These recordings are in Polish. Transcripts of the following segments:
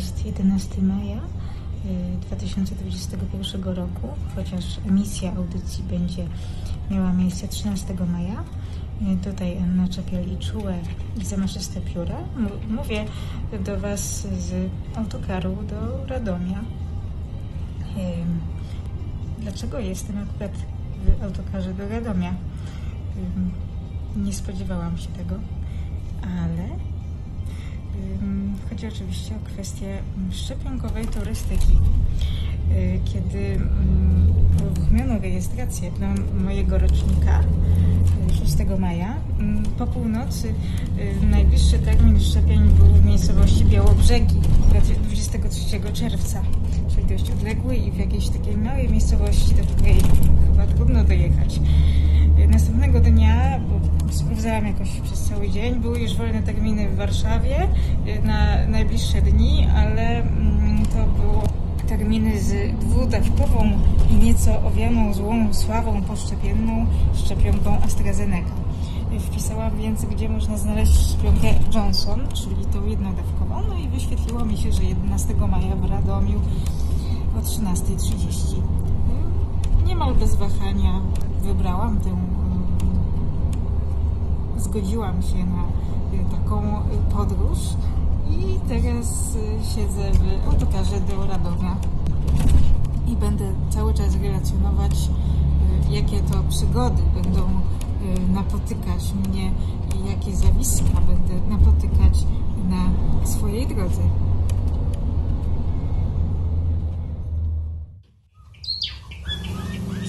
Jest 11 maja y, 2021 roku, chociaż emisja audycji będzie miała miejsce 13 maja. Y, Tutaj Anna Czepiel i Czułe i Zamaszyste Pióra. Mówię do Was z autokaru do Radomia. Ym, Dlaczego jestem akurat w autokarze do Radomia? Nie spodziewałam się tego, ale Chodzi oczywiście o kwestię mm, szczepionkowej turystyki. Y, Kiedy mm, uruchomiono rejestrację dla mojego rocznika y, 6 maja, mm, po północy y, najbliższy termin szczepień był w miejscowości Białobrzegi 23 czerwca, czyli dość odległy i w jakiejś takiej małej miejscowości, do której chyba trudno dojechać. Y, Następnego dnia, bo sprawdzałam jakoś przez cały dzień, były już wolne terminy w Warszawie y, na najbliższe dni, ale mm, to było terminy z dwudawkową i nieco owianą złą sławą poszczepienną szczepionką AstraZeneca. Y, Wpisałam więc, gdzie można znaleźć szczepionkę Johnson, czyli tą jednodawkową, no i wyświetliło mi się, że 11 maja w Radomiu o 13.30. Y, Niemal bez wahania wybrałam tę zgodziłam się na y, taką y, podróż i teraz y, siedzę w autokarze do Radomia i będę cały czas relacjonować, jakie to przygody będą napotykać mnie i jakie zjawiska będę napotykać na swojej drodze.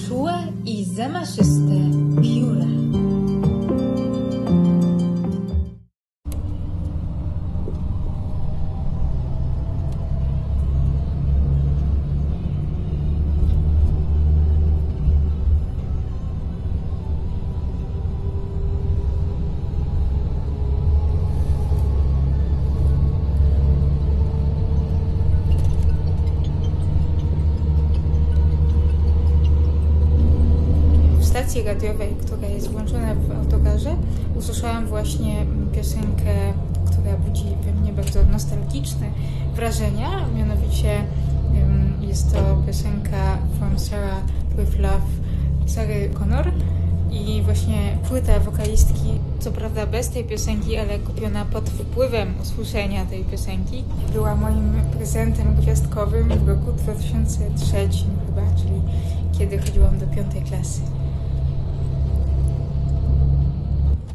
Czułe i zamaszyste wrażenia. Mianowicie jest to piosenka From Sarah with Love Sary Connor i właśnie płyta wokalistki, co prawda bez tej piosenki, ale kupiona pod wpływem usłyszenia tej piosenki, była moim prezentem gwiazdkowym w roku 2003 chyba, czyli kiedy chodziłam do piątej klasy.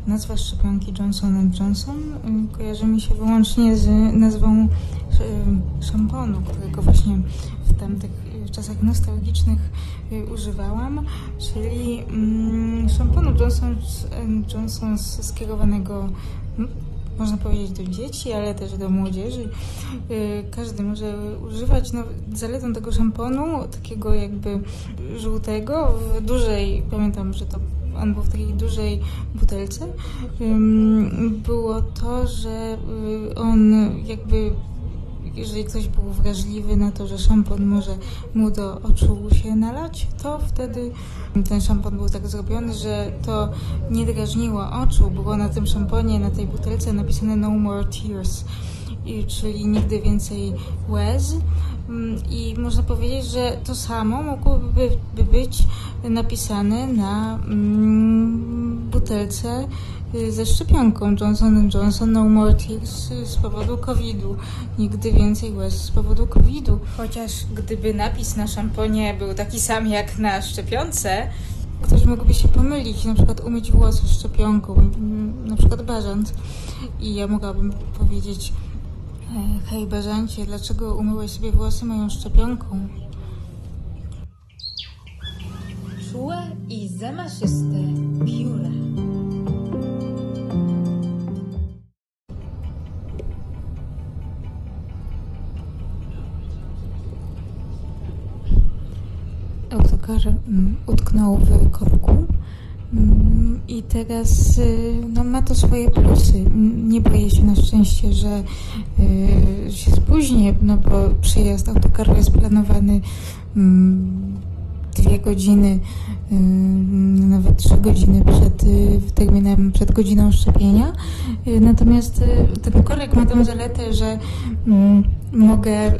Nazwa szczepionki Johnson Johnson y, kojarzy mi się wyłącznie z nazwą y, szamponu, którego właśnie w tamtych y, czasach nostalgicznych używałam, czyli mm, szamponu Johnson Johnson skierowanego można powiedzieć do dzieci, ale też do młodzieży. Każdy może używać. No, zaletą tego szamponu, takiego jakby żółtego, w dużej, pamiętam, że to on był w takiej dużej butelce, było to, że y, on jakby jeżeli ktoś był wrażliwy na to, że szampon może mu do oczu się nalać, to wtedy ten szampon był tak zrobiony, że to nie drażniło oczu. Było na tym szamponie, na tej butelce napisane No More Tears, czyli nigdy więcej łez. Mm, I można powiedzieć, że to samo mogłoby by być napisane na mm, butelce y, ze szczepionką Johnson Johnson No More Tears z powodu COVID-u. Nigdy więcej łez z powodu COVID-u. Chociaż gdyby napis na szamponie był taki sam jak na szczepionce, ktoś mógłby się pomylić, na przykład umyć włosy szczepionką, mm, na przykład bażant. I ja mogłabym powiedzieć, hej bażancie, dlaczego umyłeś sobie włosy moją szczepionką? Czułe i zamaszyste pióra. autokar mm, utknął w korku. Mm, I teraz y, no, ma to swoje plusy. Nie boję się na szczęście, że y, się spóźnię, no bo przyjazd autokaru jest planowany mm, dwie godziny, y, nawet trzy godziny przed y, terminem, przed godziną szczepienia. Y, Natomiast y, ten korek ma tę zaletę, że mm, mogę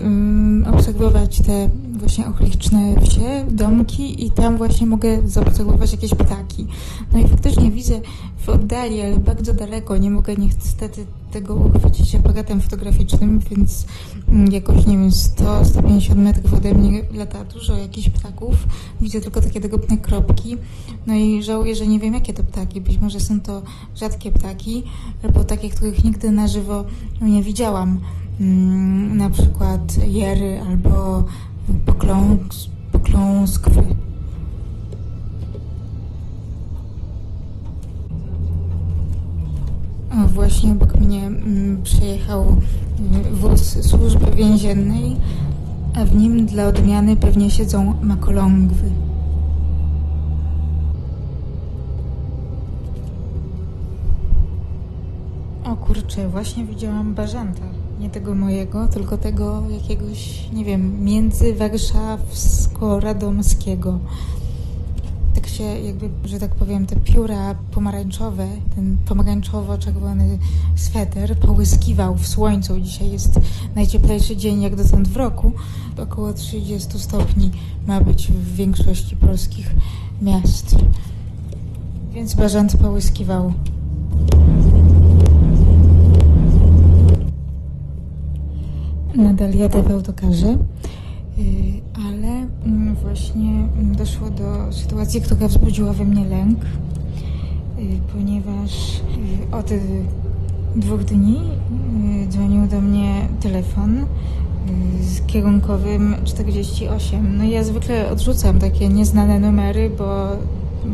obserwować te właśnie okoliczne wsie, domki i tam właśnie mogę zaobserwować jakieś ptaki. No i faktycznie widzę w oddali, ale bardzo daleko, nie mogę niestety tego uchwycić aparatem fotograficznym, więc mm, jakoś, nie wiem, 100-150 metrów ode mnie lata dużo jakichś ptaków. Widzę tylko takie drobne kropki. No i żałuję, że nie wiem, jakie to ptaki. Być może są to rzadkie ptaki, albo takie, których nigdy na żywo nie widziałam. Mm, na przykład jery albo pokląs, pokląskwy. O, właśnie obok mnie mm, przejechał mm, wóz służby więziennej, a w nim dla odmiany pewnie siedzą makolągwy. O kurczę, właśnie widziałam bażanta. Nie tego mojego, tylko tego jakiegoś, nie wiem, międzywarszawsko-radomskiego. Tak się jakby, że tak powiem, te pióra pomarańczowe, ten pomarańczowo-czerwony sweter połyskiwał w słońcu. Dzisiaj jest najcieplejszy dzień jak dotąd w roku. Około 30 stopni ma być w większości polskich miast. Więc bażant połyskiwał. Nadal jadę w autokarze, y, ale mm, właśnie mm, doszło do sytuacji, która wzbudziła we mnie lęk, y, ponieważ y, od dwóch dni dzwonił do mnie telefon z kierunkowym 48. No ja zwykle odrzucam takie nieznane numery, bo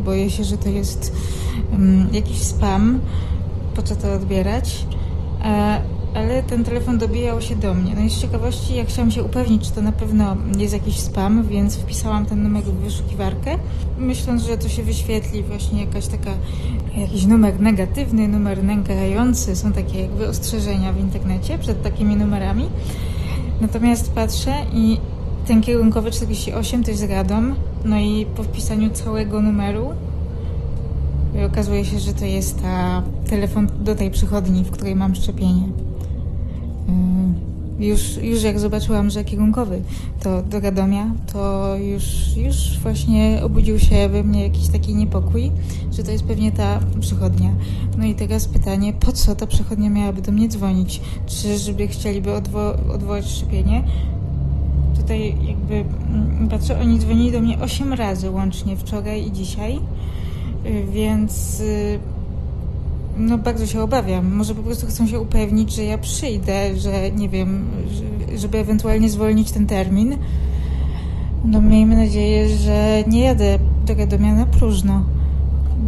boję się, że to jest mm, jakiś spam. Po co to odbierać? Ale ten telefon dobijał się do mnie. No i z ciekawości ja chciałam się upewnić, czy to na pewno jest jakiś spam, więc wpisałam ten numer w wyszukiwarkę, myśląc, że to się wyświetli właśnie jakaś taka, jakiś numer negatywny, numer nękający. Są takie jakby ostrzeżenia w internecie przed takimi numerami. Natomiast patrzę i ten kierunkowy 48 to jest Radom, no i po wpisaniu całego numeru okazuje się, że to jest ta telefon do tej przychodni, w której mam szczepienie. Yy, Już, już jak zobaczyłam, że kierunkowy to do Radomia, to już, już właśnie obudził się we mnie jakiś taki niepokój, że to jest pewnie ta przychodnia. No i teraz pytanie, po co ta przychodnia miałaby do mnie dzwonić? Czy żeby chcieliby odwo- odwołać szczepienie? Tutaj jakby mm, patrzę, oni dzwonili do mnie 8 razy łącznie wczoraj i dzisiaj. Y, Więc y, no bardzo się obawiam. Może po prostu chcą się upewnić, że ja przyjdę, że nie wiem, że, żeby ewentualnie zwolnić ten termin. No miejmy nadzieję, że nie jadę do Radomia na próżno.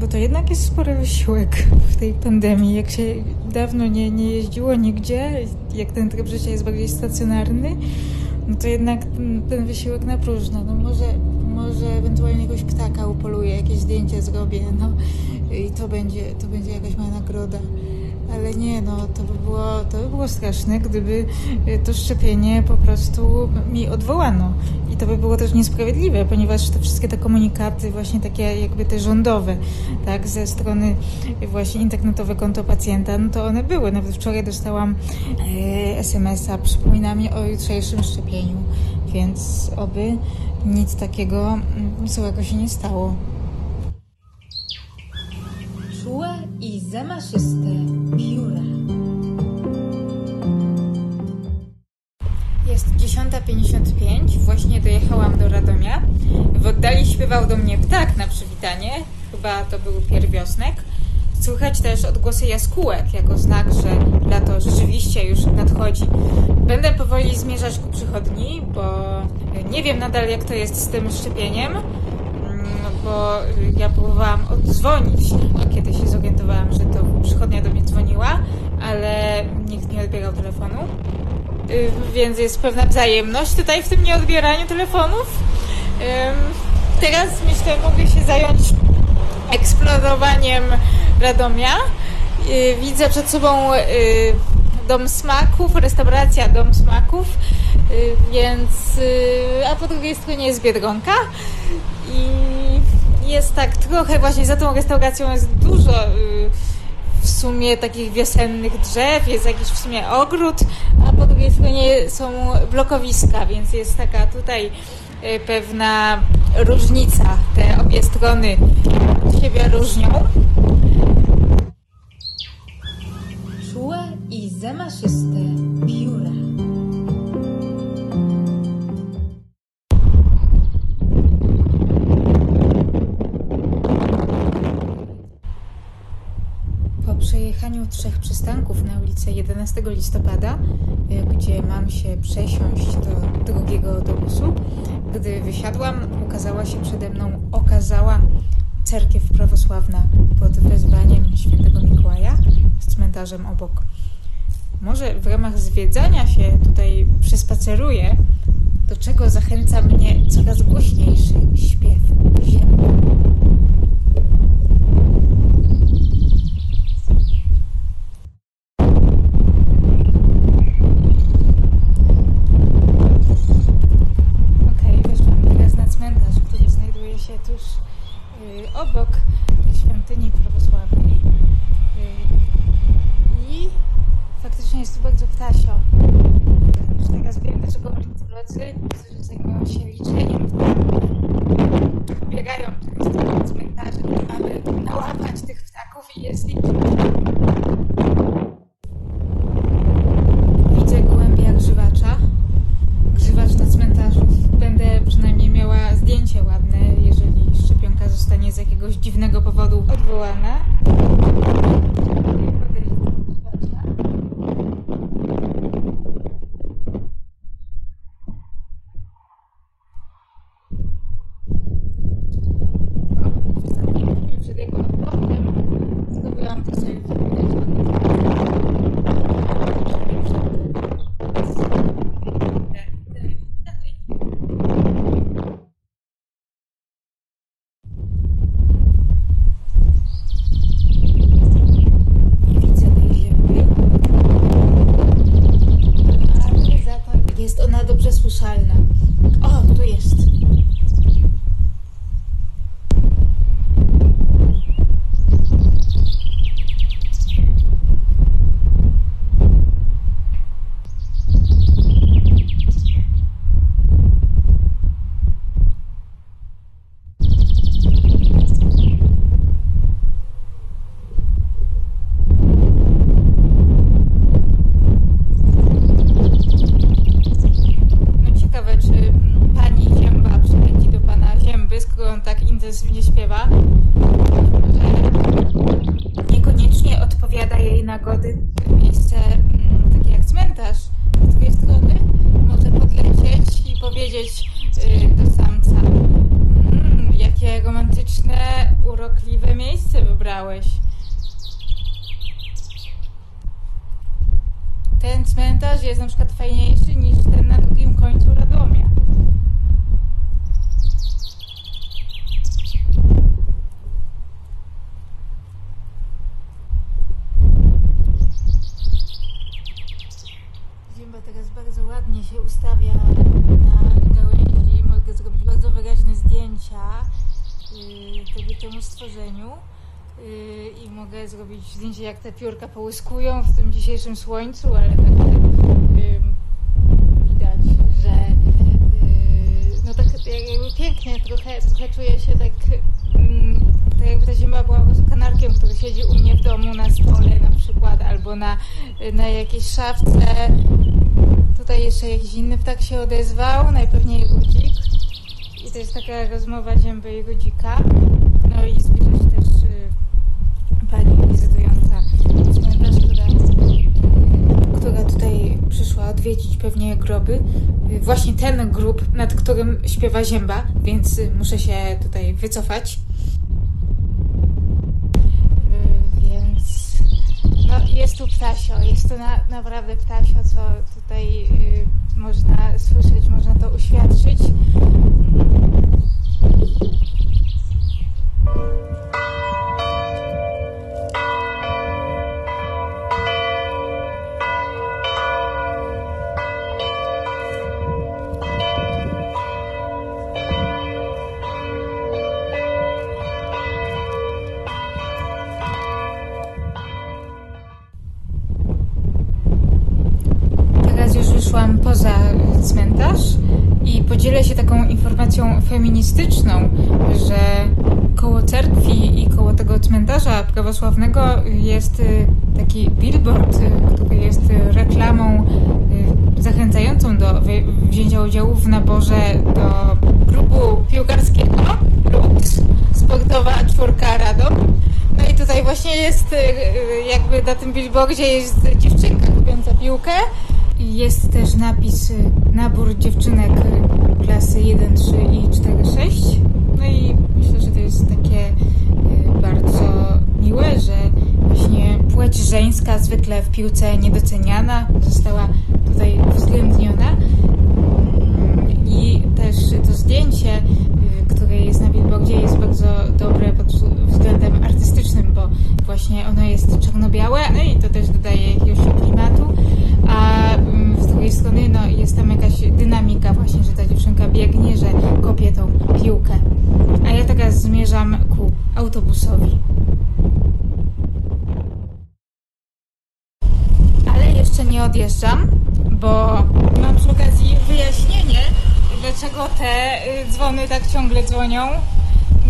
Bo to jednak jest spory wysiłek w tej pandemii. Jak się dawno nie, nie jeździło nigdzie, jak ten tryb życia jest bardziej stacjonarny, no to jednak ten, ten wysiłek na próżno. No może, może ewentualnie jakiegoś ptaka upoluję, jakieś zdjęcie zrobię, no i to będzie, to będzie jakaś moja nagroda. Ale nie, no to by było, to by było straszne, gdyby y, to szczepienie po prostu mi odwołano. I to by było też niesprawiedliwe, ponieważ te wszystkie te komunikaty, właśnie takie jakby te rządowe, tak, ze strony właśnie internetowe konto pacjenta, no to one były. Nawet wczoraj dostałam e, SMS-a, przypomina mi o jutrzejszym szczepieniu, więc oby nic takiego mm, złego się nie stało. Czułe i zamaszyste pióra. Jest 10.55, właśnie dojechałam do Radomia. W oddali śpiewał do mnie ptak na przywitanie, chyba to był pierwiosnek. Słychać też odgłosy jaskółek, jako znak, że lato rzeczywiście już nadchodzi. Będę powoli zmierzać ku przychodni, bo nie wiem nadal jak to jest z tym szczepieniem, bo ja próbowałam oddzwonić, kiedy się zorientowałam, że to przychodnia do mnie dzwoniła, ale nikt nie odbierał telefonu. Y, więc jest pewna wzajemność tutaj w tym nieodbieraniu telefonów. Teraz myślę, mogę się zająć eksplorowaniem Radomia. Y, Widzę przed sobą y, Dom Smaków, restauracja Dom Smaków, y, więc y, a po drugiej stronie jest Biedronka i jest tak trochę właśnie za tą restauracją jest dużo y, w sumie takich wiosennych drzew, jest jakiś w sumie ogród, a po drugiej stronie są blokowiska, więc jest taka tutaj y, pewna różnica. Te obie strony od siebie różnią. Czułe i zamaszyste trzech przystanków na ulicę 11 listopada, y, gdzie mam się przesiąść do drugiego autobusu, gdy wysiadłam, ukazała się przede mną okazała cerkiew prawosławna pod wezwaniem świętego Mikołaja z cmentarzem obok. Może w ramach zwiedzania się tutaj przespaceruję, do czego zachęca mnie coraz głośniejszy śpiew ziemi. Okej, weszłam teraz na cmentarz, który znajduje się tuż y, obok świątyni prawosławnej. Y, I faktycznie jest tu bardzo ptasio. Już teraz wiem, dlaczego ornitolodzy, którzy zajmują się liczeniem, biegają przez ten cmentarze, aby nałapać tych ptaków i je zliczyć. Widzę gołębia grzywacza grzywacz na cmentarzu. Będę przynajmniej miała zdjęcie ładne, jeżeli szczepionka zostanie z jakiegoś dziwnego powodu odwołana. Połyskują w tym dzisiejszym słońcu, ale tak yy, widać, że yy, no tak jakby pięknie, trochę, trochę czuję się tak, mm, tak jakby ta ziemia była kanarkiem, który siedzi u mnie w domu na stole na przykład, albo na, na jakiejś szafce. Tutaj jeszcze jakiś inny ptak się odezwał, najpewniej ludzik. I to jest taka rozmowa zięby i ludzika. No i zbliża się też y, pani wizytująca cmentarz, która, y, która tutaj przyszła odwiedzić pewnie groby. Y, Właśnie ten grób, nad którym śpiewa zięba, więc y, muszę się tutaj wycofać. Y, Więc no, jest tu ptasio, jest to na, naprawdę ptasio, co tutaj można słyszeć, można to uświadczyć. I podzielę się taką informacją feministyczną, że koło cerkwi i koło tego cmentarza prawosławnego jest y, taki billboard, y, który jest reklamą y, zachęcającą do wzięcia udziału w naborze do klubu piłkarskiego Lux, sportowa czwórka Radom. No i tutaj właśnie jest jakby na tym billboardzie jest dziewczynka kupiąca piłkę. Jest też napis nabór dziewczynek klasy 1, 3 i 4, 6. No i myślę, że to jest takie y, bardzo miłe, że właśnie płeć żeńska zwykle w piłce niedoceniana została tutaj uwzględniona. Mm, I też to zdjęcie, y, które jest na billboardzie, jest bardzo dobre pod względem artystycznym, bo właśnie ono jest czarno-białe, no i to też dodaje jakiegoś klimatu. A mm, z drugiej strony no, jest tam jakaś dynamika właśnie, że ta dziewczynka biegnie, że kopie tą piłkę. A ja teraz zmierzam ku autobusowi. Ale jeszcze nie odjeżdżam, bo mam przy okazji wyjaśnienie, dlaczego te y, dzwony tak ciągle dzwonią.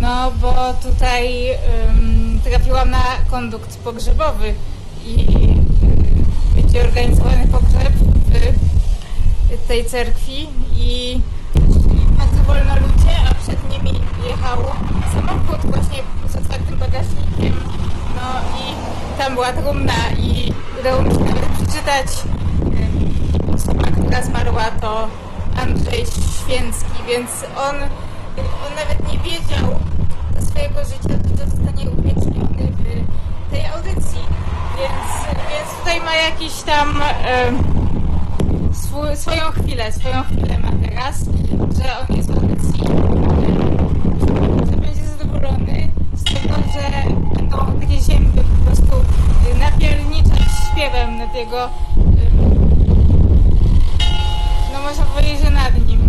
No, bo tutaj ym, trafiłam na kondukt pogrzebowy i y, będzie organizowany pogrzeb w tej cerkwi i wolno ludzie, a przed nimi jechał samochód właśnie z otwartym bagażnikiem. No i tam była trumna i udało mi się nawet przeczytać osoba, która zmarła to Andrzej Święcki, więc on, on nawet nie wiedział swojego życia, że zostanie uwieczniony w tej audycji. Więc, więc tutaj ma jakiś tam em, swój, swoją chwilę, swoją chwilę ma teraz, że on jest w audycji, że będzie zadowolony z tego, że będą takie zięby po prostu y, napierniczać śpiewem nad jego, no można powiedzieć, że nad nim.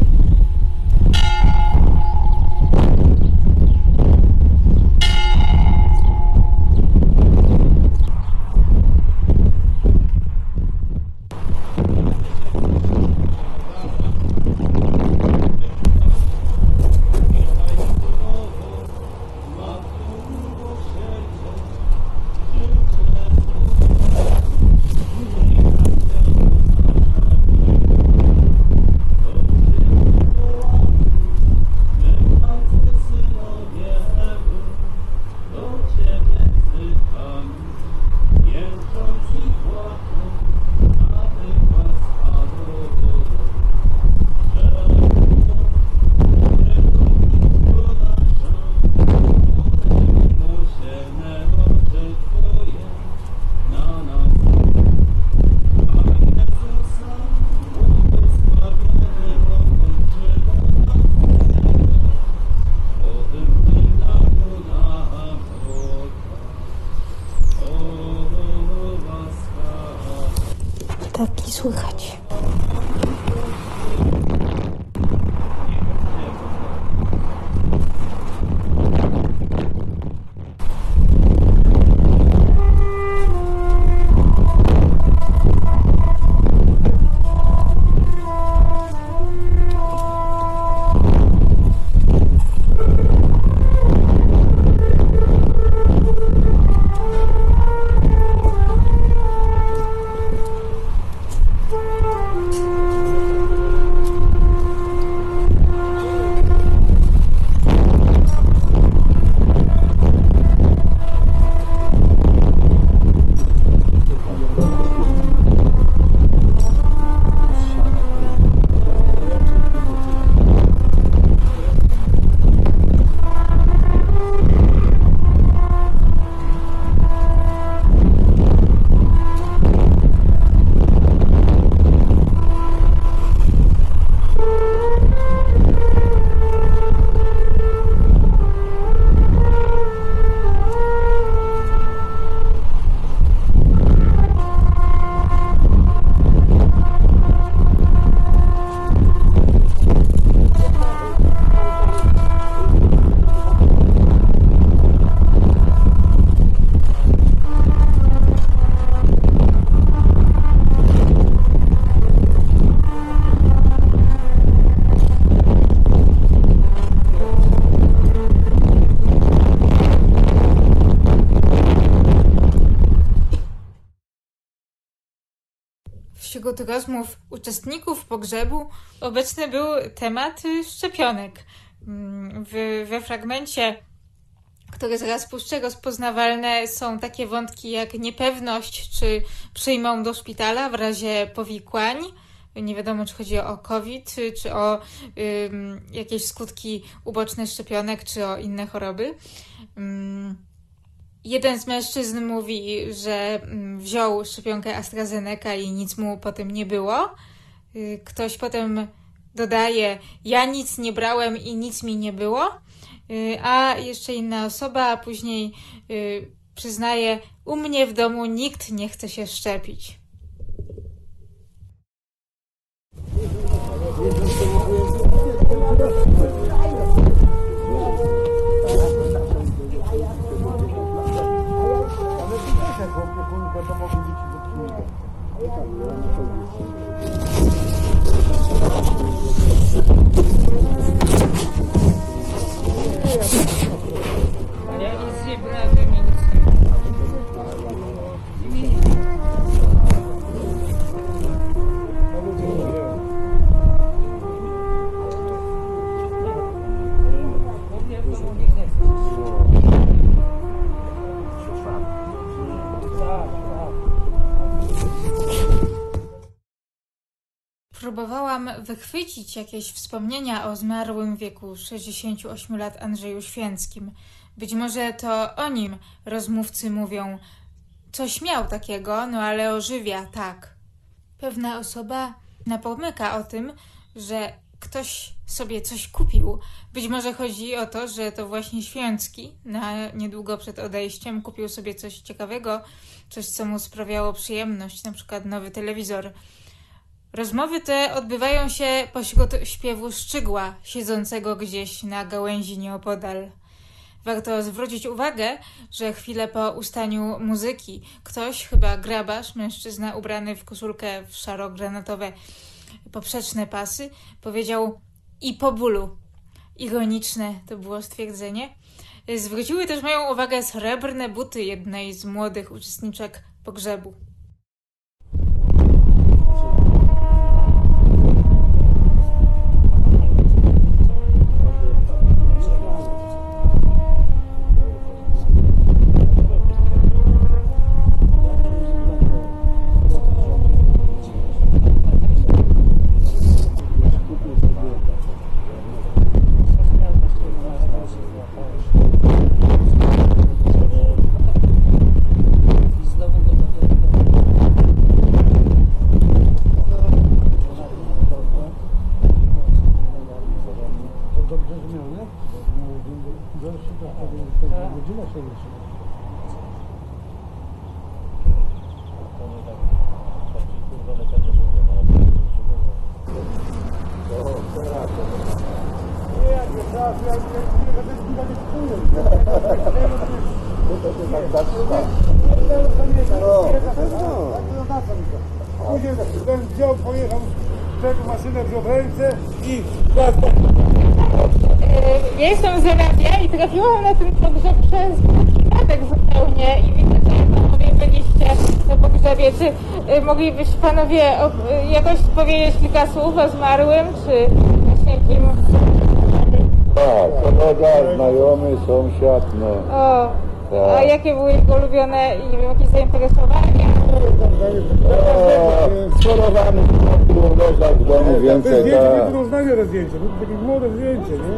Wśród rozmów uczestników pogrzebu obecny był temat szczepionek. Mm, W, we fragmencie, który zaraz puszczę, rozpoznawalne są takie wątki jak niepewność, czy przyjmą do szpitala w razie powikłań. Nie wiadomo, czy chodzi o COVID, czy, czy o ym, jakieś skutki uboczne szczepionek, czy o inne choroby. Ym, Jeden z mężczyzn mówi, że mm, wziął szczepionkę AstraZeneca i nic mu po tym nie było. Y, Ktoś potem dodaje, ja nic nie brałem i nic mi nie było. Y, A jeszcze inna osoba później y, przyznaje, u mnie w domu nikt nie chce się szczepić. Próbowałam wychwycić jakieś wspomnienia o zmarłym wieku 68 lat Andrzeju Święckim. Być może to o nim rozmówcy mówią. Coś miał takiego, no ale ożywia, tak. Pewna osoba napomyka o tym, że ktoś sobie coś kupił. Być może chodzi o to, że to właśnie Święcki na niedługo przed odejściem kupił sobie coś ciekawego, coś co mu sprawiało przyjemność, na przykład nowy telewizor. Rozmowy te odbywają się pośród śpiewu szczygła, siedzącego gdzieś na gałęzi nieopodal. Warto zwrócić uwagę, że chwilę po ustaniu muzyki ktoś, chyba grabarz, mężczyzna ubrany w koszulkę w szaro-granatowe poprzeczne pasy, powiedział i po bólu. Ironiczne to było stwierdzenie. Zwróciły też moją uwagę srebrne buty jednej z młodych uczestniczek pogrzebu. Panowie jakoś powiedzieć kilka słów o zmarłym, czy właśnie kim? Tak, kolega, znajomy, sąsiad, no. O, a Tak. jakie były jego ulubione, nie wiem, jakieś zainteresowania? O, Skorowany leżał w domu więcej, zdjęcia nie tak. to zdjęcie, to takie młode zdjęcie, nie?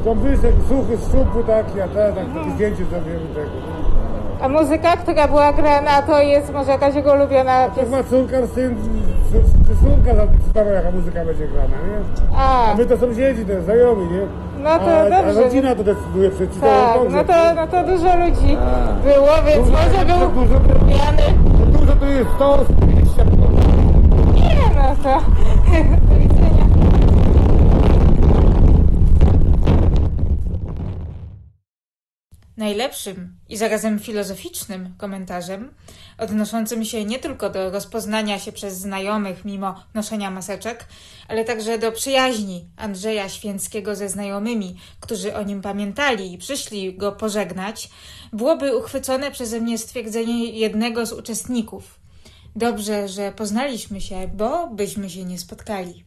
Stąd wyszedł suchy z supu taki, a teraz tak, takie zdjęcie zrobimy tego. A muzyka, która była grana, to jest może jakaś jego ulubiona To piosenka? ma córka, syn, córka zadecydowała jaka muzyka będzie grana, nie? A, A my to sąsiedzi, to znajomi, nie? No to a, A dobrze. rodzina to decyduje przecież. tak, no to, no to dużo ludzi było, więc może był Dużo, lubiany. dużo to jest 100, 150. Nie, no to do widzenia. Najlepszym i zarazem filozoficznym komentarzem, odnoszącym się nie tylko do rozpoznania się przez znajomych mimo noszenia maseczek, ale także do przyjaźni Andrzeja Święckiego ze znajomymi, którzy o nim pamiętali i przyszli go pożegnać, byłoby uchwycone przeze mnie stwierdzenie jednego z uczestników. Dobrze, że poznaliśmy się, bo byśmy się nie spotkali.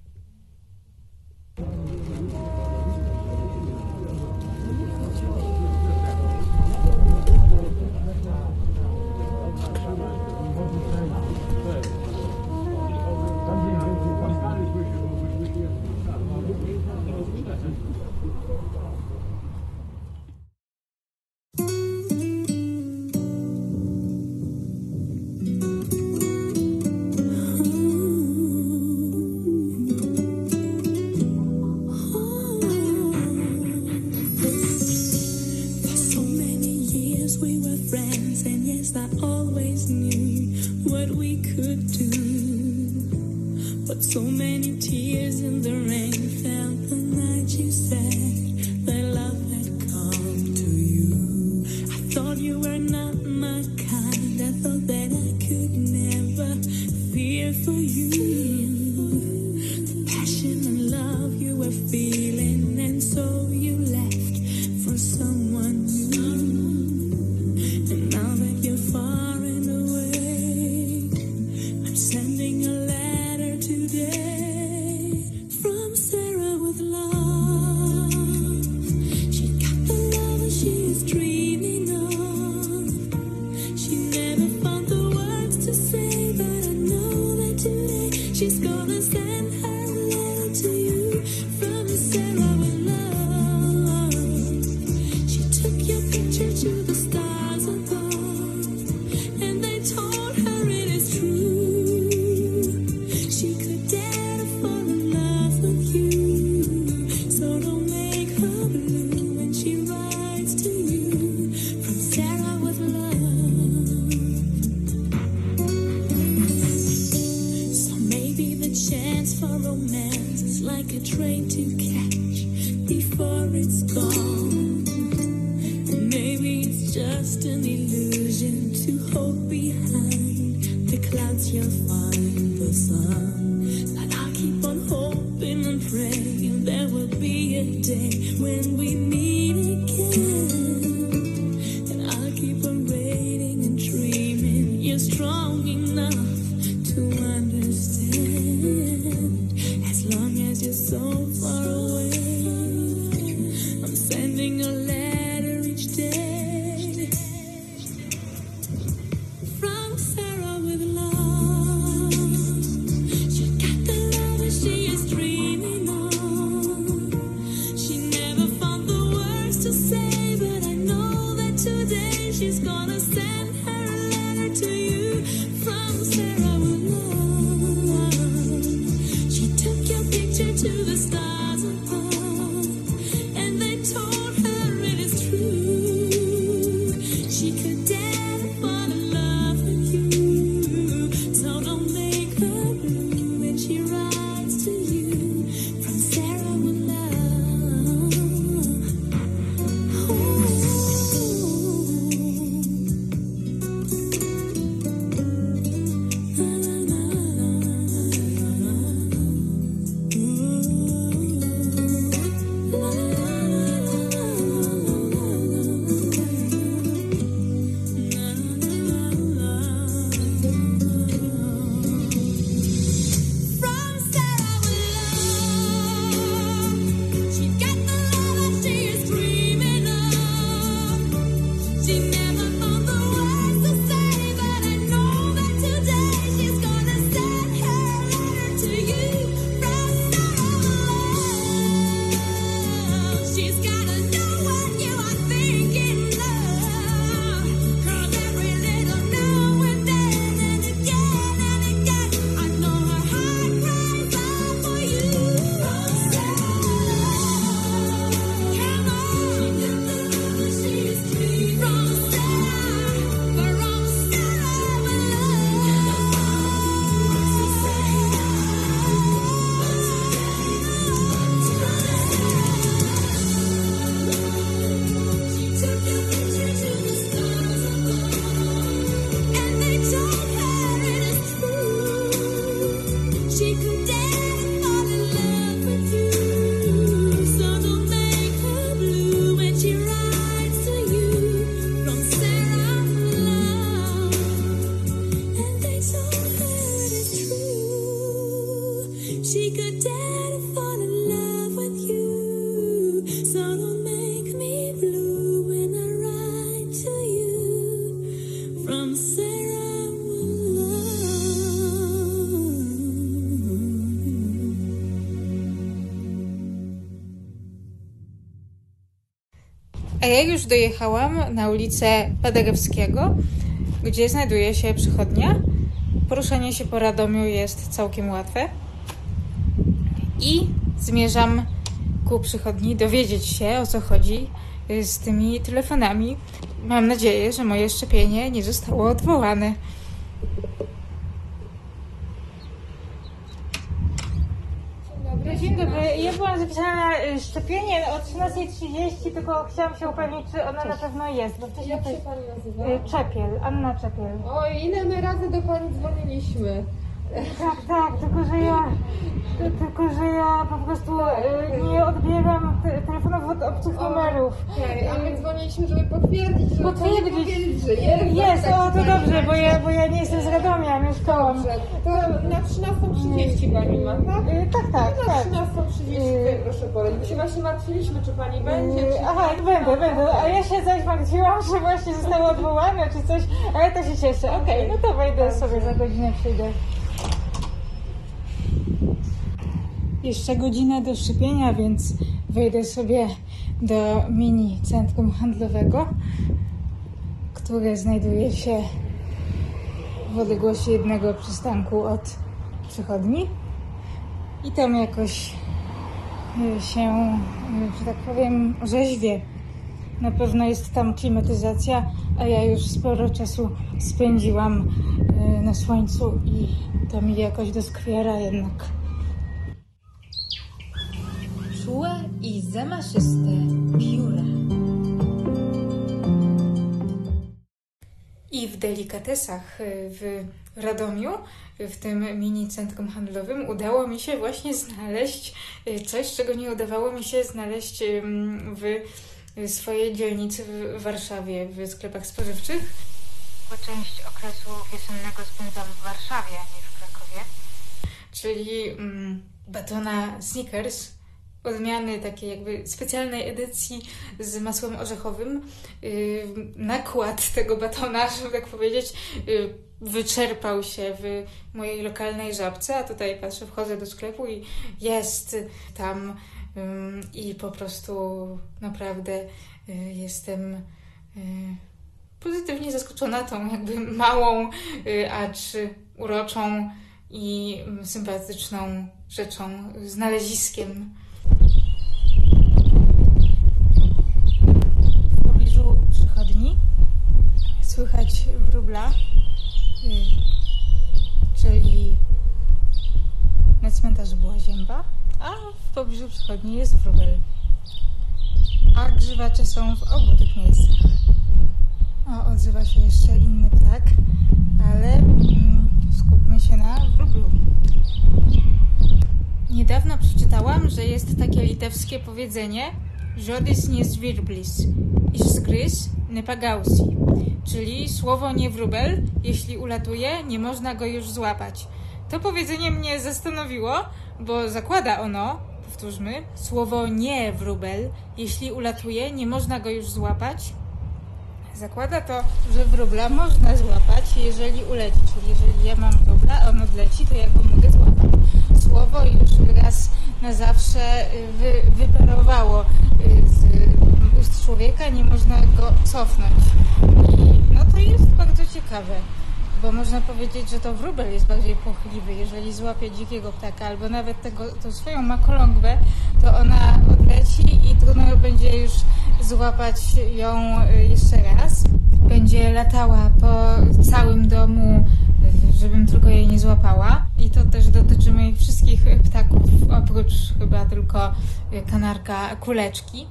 so A ja już dojechałam na ulicę Paderewskiego, gdzie znajduje się przychodnia. Poruszanie się po Radomiu jest całkiem łatwe. I zmierzam ku przychodni dowiedzieć się o co chodzi z tymi telefonami. Mam nadzieję, że moje szczepienie nie zostało odwołane. Dzień dobry. Ja byłam zapisana na y, szczepienie o 13.30, tylko chciałam się upewnić, czy ona na pewno jest. Bo wcześniej Jak się pani nazywa? y, Czepiel, Anna Czepiel. Oj, ile my razy do pani dzwoniliśmy? Tak, tak, tylko że ja, ty- tylko że ja po prostu y, nie odbieram te, telefonów od obcych numerów. Okej, a my dzwoniliśmy, żeby potwierdzić, żeby Potwierdzić. pani powiedzieć, że jest. Jest, tak, o to tak, dobrze, bo ja, bo ja nie jestem z Radomia, mieszkałam. Dobrze, to na 13.30 pani ma, tak? Y, Tak, tak, Na tak. 13.30 Yy. proszę polecić. Bo się właśnie martwiliśmy, czy pani będzie, Y, czy... Aha, będę, będę. A ja się coś martwiłam, że właśnie zostało odwołane czy coś, ale to się cieszę. Okej, no to wejdę sobie za godzinę, przyjdę. Jeszcze godzinę do szczepienia, więc wejdę sobie do mini centrum handlowego, które znajduje się w odległości jednego przystanku od przychodni. I tam jakoś się, że tak powiem, orzeźwie. Na pewno jest tam klimatyzacja, a ja już sporo czasu spędziłam y, na słońcu i to mi jakoś doskwiera jednak. Czułe i zamaszyste pióra. I w delikatesach y, w Radomiu, w tym mini centrum handlowym, udało mi się właśnie znaleźć y, coś, czego nie udawało mi się znaleźć w swojej dzielnicy w Warszawie, w sklepach spożywczych. Bo część okresu wiosennego spędzam w Warszawie, a nie w Krakowie. Czyli mm, batona Snickers, odmiany takiej jakby specjalnej edycji z masłem orzechowym. Yy, nakład tego batona, żeby tak powiedzieć, yy, wyczerpał się w mojej lokalnej żabce, a tutaj patrzę, wchodzę do sklepu i jest tam i po prostu naprawdę yy, jestem yy, pozytywnie zaskoczona tą jakby małą, yy, acz uroczą i sympatyczną rzeczą, znaleziskiem. W pobliżu przychodni słychać wróbla, y, czyli na cmentarzu była zięba, a w pobliżu przychodni jest wróbel. A grzywacze są w obu tych miejscach. O, odzywa się jeszcze inny ptak, ale mm, skupmy się na wróblu. Niedawno przeczytałam, że jest takie litewskie powiedzenie Żodis nie zwirblis, iż zgryz nie pagausi, czyli słowo nie wróbel, jeśli ulatuje, nie można go już złapać. To powiedzenie mnie zastanowiło, bo zakłada ono, powtórzmy, słowo nie wróbel, jeśli ulatuje, nie można go już złapać. Zakłada to, że wróbla można złapać, jeżeli uleci, czyli jeżeli ja mam wróbla, on odleci, to ja go mogę złapać. Słowo już raz na zawsze y, wy, wyparowało y, z ust człowieka, nie można go cofnąć. I no to jest bardzo ciekawe, bo można powiedzieć, że to wróbel jest bardziej płochliwy, jeżeli złapie dzikiego ptaka, albo nawet tego, tą swoją makolągwę, to ona odleci i trudno będzie już złapać ją y, jeszcze raz. Będzie latała po całym domu, żebym tylko jej nie złapała. I to też dotyczy moich wszystkich ptaków, oprócz chyba tylko y, kanarka kuleczki.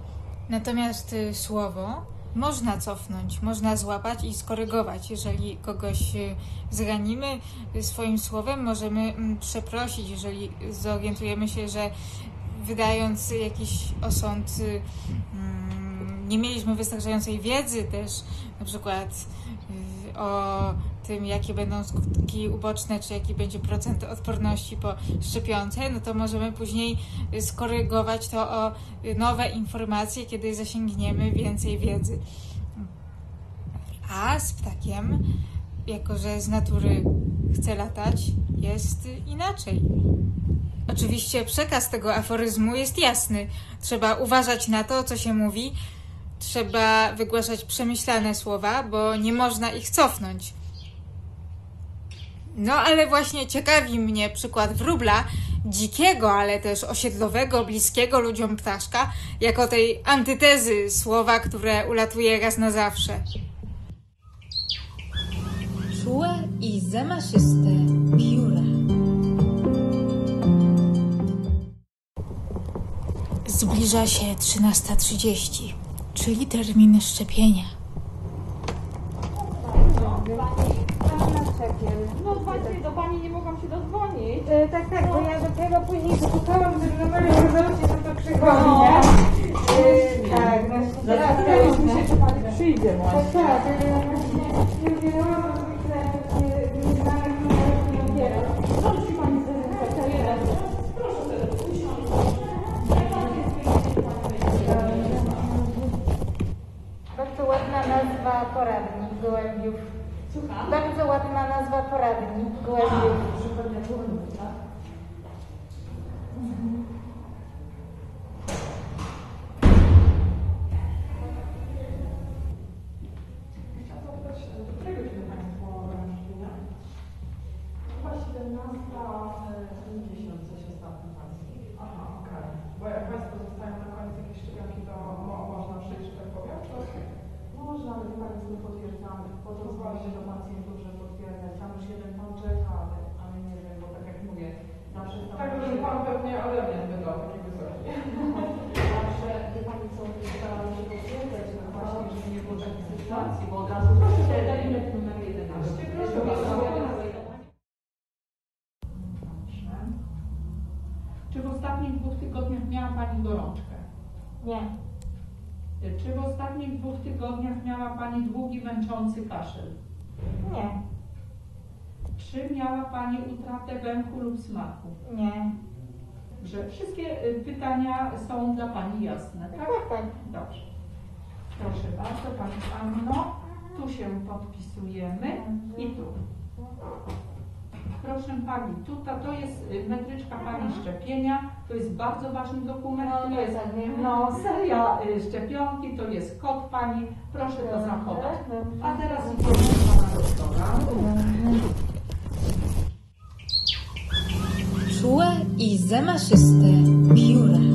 Natomiast y, słowo można cofnąć, można złapać i skorygować. Jeżeli kogoś y, zranimy y, swoim słowem, możemy mm, przeprosić, jeżeli zorientujemy się, że wydając jakiś osąd y, mm, nie mieliśmy wystarczającej wiedzy też na przykład o tym, jakie będą skutki uboczne, czy jaki będzie procent odporności po szczepionce, no to możemy później y, skorygować to o y, nowe informacje, kiedy zasięgniemy więcej wiedzy. A z ptakiem, jako że z natury chce latać, jest inaczej. Oczywiście przekaz tego aforyzmu jest jasny. Trzeba uważać na to, co się mówi, trzeba wygłaszać przemyślane słowa, bo nie można ich cofnąć. No ale właśnie ciekawi mnie przykład wróbla, dzikiego, ale też osiedlowego, bliskiego ludziom ptaszka, jako tej antytezy słowa, które ulatuje raz na zawsze. Czułe i zamaszyste pióra. Zbliża się 13.30, czyli termin szczepienia. No właśnie, do pani nie mogłam się dodzwonić. E, tak, tak, bo ja dopiero później szukałam, że numery rezolucji, no to przychodzi, nie? E, tak, no zastanawialiśmy się, czy przyjdzie właśnie. Tak, tak, ja właśnie nie udzielałam, bo myślałam, że nie- nie znaleźć numeru nie. Proszę pani jeden. Proszę Bardzo ładna nazwa poradnik gołębiów. Bardzo ładna nazwa poradnik gołębiów. Mm-hmm. Męczący kaszel? nie, Czy miała Pani utratę węchu lub smaku? nie. Że wszystkie y, pytania są dla Pani jasne, tak? tak. Dobrze. Proszę bardzo, Pani Anno. Tu się podpisujemy i tu. Proszę Pani, tutaj to jest y, metryczka Pani szczepienia. To jest bardzo ważny dokument. No, to jest no, seria y, szczepionki, to jest kod Pani. Proszę to zachować. A teraz do Pana doktora. Czułe i zamaszyste pióra.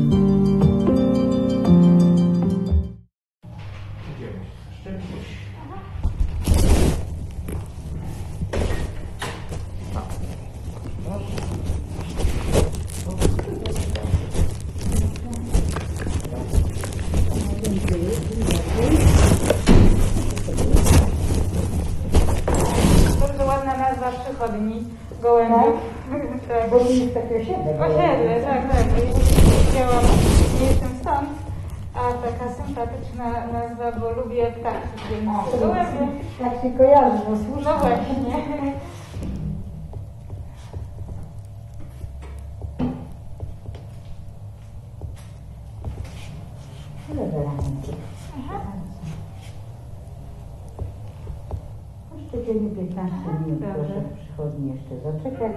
15 minut proszę w przychodni jeszcze zaczekać.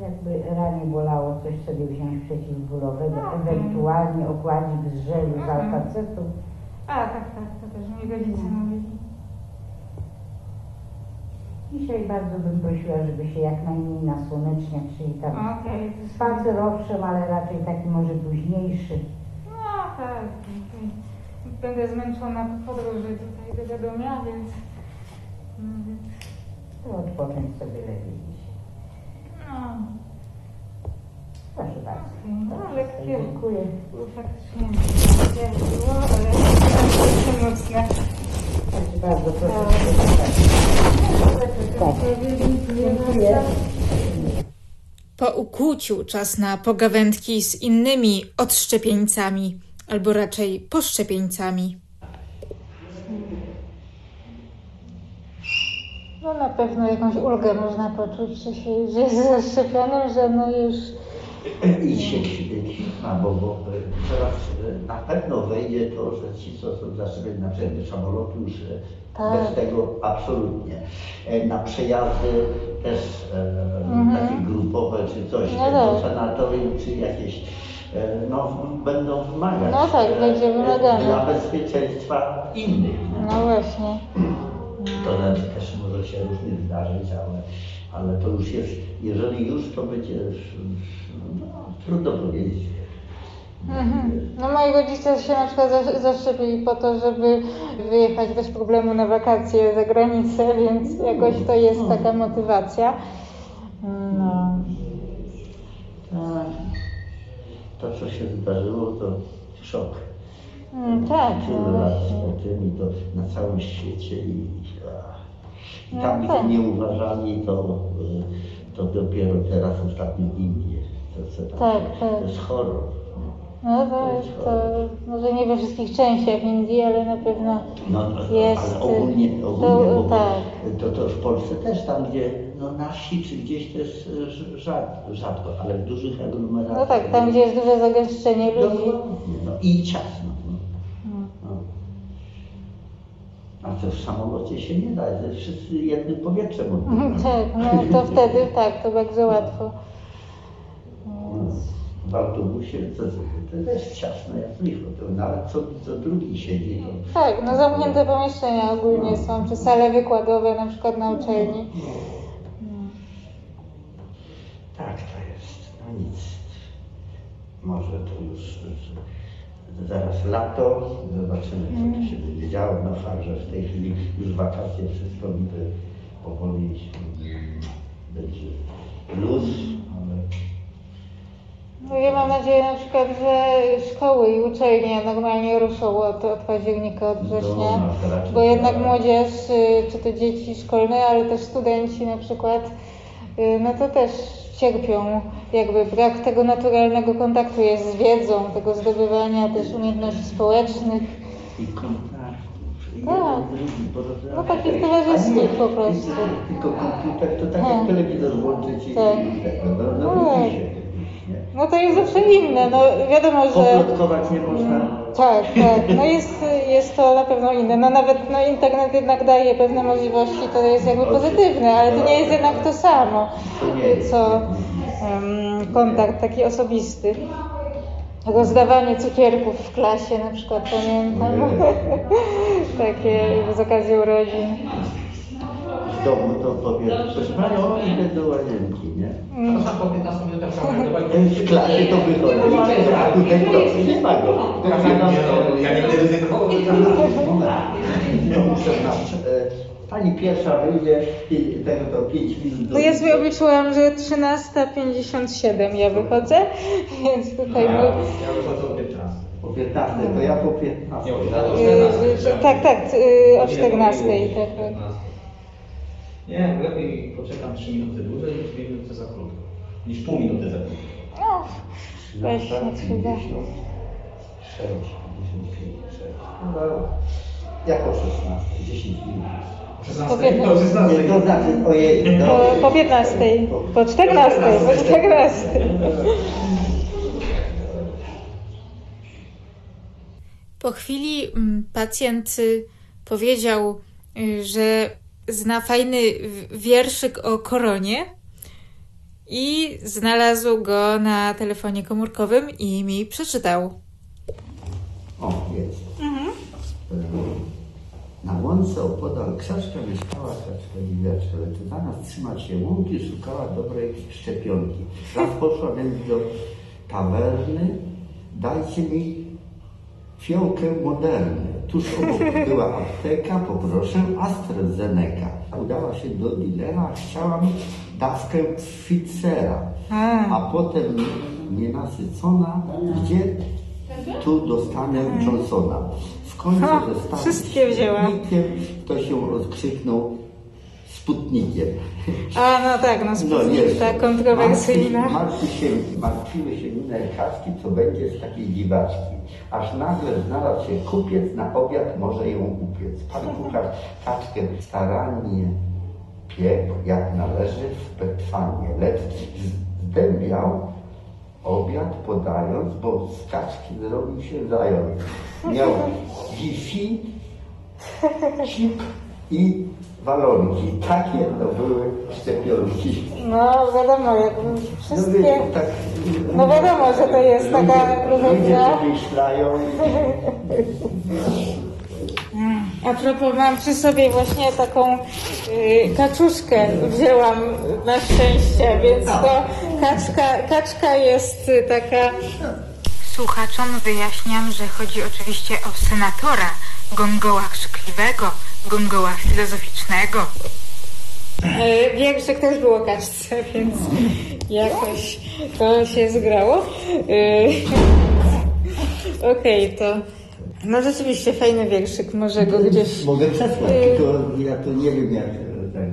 Jakby ranie bolało, coś sobie wziąć przeciwbólowego, ewentualnie okładzik z żelu z alfacetu. A, tak, tak, to też mi rodzice mówili. Dzisiaj bardzo bym prosiła, żeby się jak najmniej nasłoneczniać, czyli tam Okej. spacer owszem, ale raczej taki może późniejszy. No tak. okej. Będę zmęczona po podróży tutaj do Gadomia, więc... no, więc, To odpocząć sobie lepiej dzisiaj. No, Proszę bardzo. no lekkie. Dziękuję. Było faktycznie nie było, ale bardzo mocne. Proszę bardzo, proszę. Tak. Dziękuję. Po ukłuciu czas na pogawędki z innymi odszczepieńcami, albo raczej poszczepieńcami. No na pewno jakąś ulgę można poczuć, że się że jest zaszczepionym, że no już I się trzyma, bo, bo teraz e, na pewno wejdzie to, że ci, co są zaszczepieni na przykład do samolotu, już e, Tak. bez tego absolutnie. E, Na przejazdy też e, Mhm. takie grupowe czy coś, No e, do tak. sanatorium czy jakieś e, no, będą wymagać No tak, e, będzie e, wymagane. dla bezpieczeństwa innych. No właśnie. To też może się różnie zdarzyć, ale, ale to już jest, jeżeli już, to będzie no, trudno powiedzieć. Mhm. No moi rodzice się na przykład zasz- zaszczepili po to, żeby wyjechać bez problemu na wakacje za granicę, więc jakoś to jest taka motywacja. No. Tak. To, co się zdarzyło, to szok. Mm, tak, no Tyle lat właśnie. o tym i to na całym świecie i, i No tam, tak. gdzie nie uważali, to, y, to dopiero teraz ostatnio w Indii. To, co tam Tak, się, tak. to jest horror. No to, to może nie we wszystkich częściach Indii, ale na pewno No, no, jest. ale ogólnie, y, ogólnie to, tak. to, to w Polsce też tam, gdzie no, na wsi czy gdzieś to jest y, rz- rzad, rzadko, ale w dużych aglomeracjach. No tak, tam gdzie jest duże zagęszczenie ludzi. Dokładnie, no, i ciasno. No. Mm. No. A to w samolocie się nie da, że wszyscy jednym powietrzem oddychają. Tak, no to wtedy tak, to bardzo łatwo. W autobusie to, to jest ciasno jak licho, to nawet co, co drugi siedzi. To, Tak, no zamknięte pomieszczenia ogólnie są, czy sale wykładowe na przykład na uczelni. tak to jest, no nic. Może to już zaraz lato, zobaczymy co tu się będzie działo. No fakt, że w tej chwili już wakacje, wszystko niby powoli mm, będzie luz, ale No ja mam nadzieję na przykład, że szkoły i uczelnie normalnie ruszą od, od października, od września, No, no, raczej bo jednak młodzież, y, czy to dzieci szkolne, ale też studenci na przykład, y, no to też cierpią, jakby brak tego naturalnego kontaktu jest z wiedzą, tego zdobywania też umiejętności społecznych. i kontaktów. Tak. No takich towarzyskich po prostu. Tylko komputer to tak Tak. jak telewizor włączyć i Tak. no, no, No. widzi się kiedyś, nie? No to jest zawsze inne, no wiadomo, że... Poplotkować nie można. Tak, tak. No jest, jest to na pewno inne. No nawet no, internet jednak daje pewne możliwości, to jest jakby pozytywne, ale to nie jest jednak to samo, co em, kontakt taki osobisty. Rozdawanie cukierków w klasie na przykład pamiętam. Takie z okazji urodzin. W domu to powie, proszę Panią, idę do łazienki, nie? Mm. Tam po 15 minutach samego W klasie to wychodzi, a tutaj to nie ma go. To Ja nam- nie, ja nie będę ryzykował. To muszę znać. E, Pani pierwsza wyjdzie i tego to 5 minut do No ja sobie obliczyłam, że 13.57 ja wychodzę, więc tutaj Ja, ja wychodzę o 15. Po 15, to ja po 15. Nie, o 14. Yy, tak, tak, yy, o 14, tak, tak. Nie, lepiej poczekam 3 minuty dłużej niż 2 minuty za krótko. Niż pół minuty za krótko. No, właśnie chyba. 56, 55, 6. No, jako 16, 10 minut. Po 16? 15. O 16. Nie, to znaczy, ojej, no. Po, po 15, po 14, po 14. Po chwili mm, pacjent y, powiedział, y, że zna fajny wierszyk o koronie i znalazł go na telefonie komórkowym i mi przeczytał. O, jest. E, Na łące opodal krzaczka mieszkała kaczka dziwiaczka, lecz zamiast trzymać się łąki, szukała dobrej szczepionki. Raz poszła więc do tawerny, dajcie mi fiołkę moderny. Tuż obok była apteka, poproszę AstraZeneca. Udała się do dilera, chciałam dawkę Pfizera, a potem nienasycona, gdzie tu dostanę Johnsona. W końcu Ha, została wszystkie wzięła. Sputnikiem, to się rozkrzyknął Sputnikiem. A no tak, no Sputnik, ta kontrowersyjna. Martwi, martwi się, martwiły się inne kaczki, co będzie z takiej dziwaczki. Aż nagle znalazł się kupiec, na obiad może ją upiec. Pan kucharz kaczkę starannie piekł, jak należy w petwanie, lecz zdębiał obiad podając, bo z kaczki zrobił się zając. Miał Wi-Fi, chip i walonki. Takie to były szczepionki. No wiadomo, jak No wszystkie... wiecie, tak No wiadomo, że to jest taka Ludzie produkcja. wymyślają. A propos, mam przy sobie właśnie taką y, kaczuszkę, wzięłam na szczęście, więc to kaczka, kaczka jest taka... Słuchaczom wyjaśniam, że chodzi oczywiście o senatora, gongoła krzykliwego, gongoła filozoficznego. Y, Większych też było kaczce, więc jakoś to się zgrało. Y, Okej, to... No rzeczywiście fajny wierszyk, może go gdzieś... Mogę przesłać, tylko ja to nie wiem jak,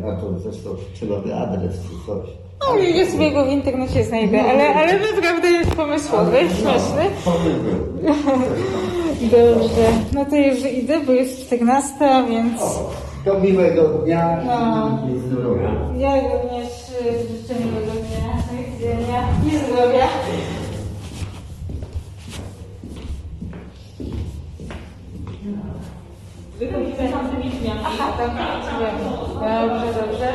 a to zresztą celowy adres czy coś. No, ja sobie go w internecie znajdę, ale, ale naprawdę jest pomysłowy, śmieszny. Dobrze, no to już idę, bo jest 14, więc Do miłego dnia No. i zdrowia. ja również y, życzę miłego dnia, do widzenia i zdrowia. Wychodzimy tam tymi drzwiami. Aha, tam. Dobrze, dobrze.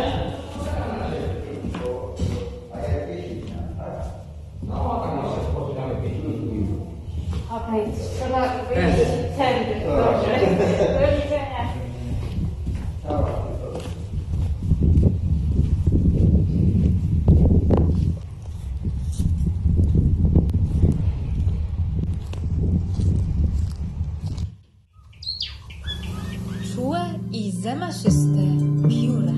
Okej, trzeba wyjść tędy. Dobrze. Do widzenia. Czułe i zamaszyste pióra.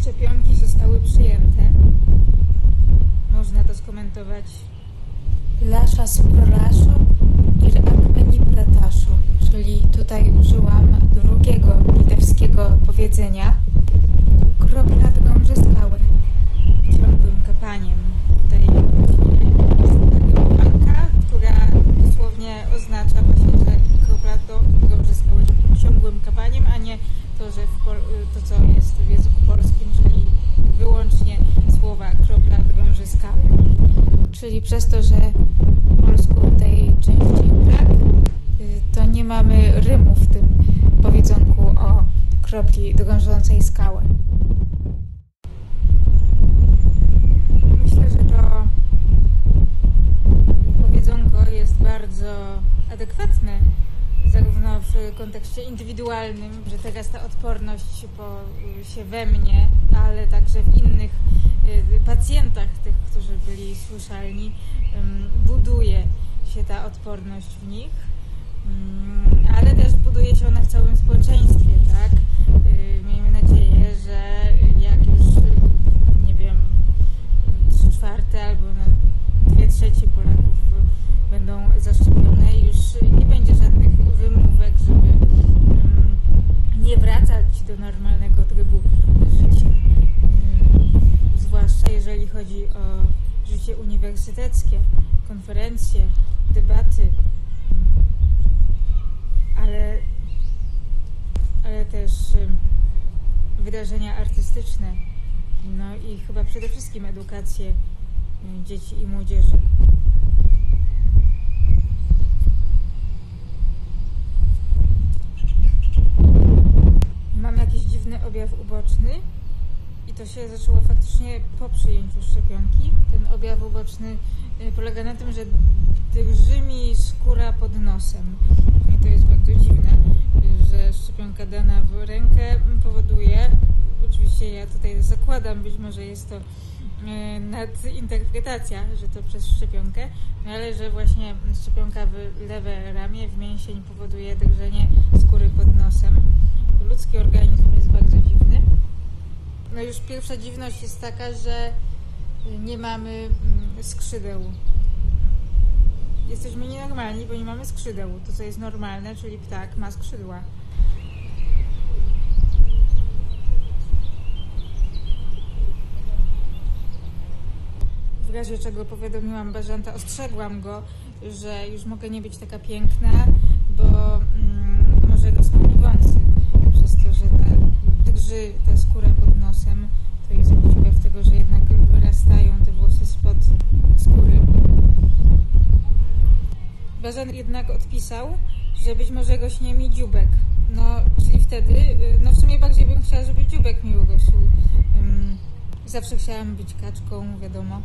Szczepionki zostały przyjęte. Można to skomentować. Lasza z prolaszu ir akmeni prataszu, czyli tutaj użyłam drugiego litewskiego powiedzenia. Kropla drąży skałę ciągłym kapaniem. Tutaj jest taka anka, która dosłownie oznacza właśnie, że kropla to drąży skałę ciągłym kapaniem, a nie to, że w pol- to, co jest w języku polskim, czyli wyłącznie słowa kropla drąży skałę. Czyli przez to, że w polsku tej części brak, y, to nie mamy rymu w tym powiedzonku o kropli drążącej skałę. Myślę, że to powiedzonko jest bardzo adekwatne zarówno w kontekście indywidualnym, że teraz ta odporność po, się we mnie, ale także w innych y, pacjentach, tych, którzy byli słyszalni, buduje się ta odporność w nich, Ym, ale też buduje się ona w całym społeczeństwie, tak? Y, Miejmy nadzieję, że jak już, nie wiem, trzy czwarte albo dwie trzecie Polaków będą zaszczepione już nie będzie żadnych wymówek, żeby nie wracać do normalnego trybu życia. Ym, Zwłaszcza jeżeli chodzi o życie uniwersyteckie, konferencje, debaty, ym, ale, ale też wydarzenia artystyczne, no i chyba przede wszystkim edukację y, dzieci i młodzieży. Mam jakiś dziwny objaw uboczny i to się zaczęło faktycznie po przyjęciu szczepionki. Ten objaw uboczny y, polega na tym, że drży mi skóra pod nosem. I to jest bardzo dziwne, że szczepionka dana w rękę powoduje, oczywiście ja tutaj zakładam, być może jest to y, nadinterpretacja, że to przez szczepionkę, no ale że właśnie szczepionka w lewe ramię, w mięsień powoduje drżenie skóry pod nosem. Ludzki organizm jest bardzo dziwny. No już pierwsza dziwność jest taka, że nie mamy mm, skrzydeł. Jesteśmy nienormalni, bo nie mamy skrzydeł. To, co jest normalne, czyli ptak ma skrzydła. W razie czego powiadomiłam Barzanta, ostrzegłam go, że już mogę nie być taka piękna, bo mm, może rosną mi że ta, skóra pod nosem, to jest jakiś objaw tego że jednak wyrastają te włosy spod skóry. Bazan jednak odpisał, że być może rośnie mi dziubek. No, czyli wtedy, y, no w sumie bardziej bym chciała, żeby dziubek mi urósł. Ym, Zawsze chciałam być kaczką, wiadomo.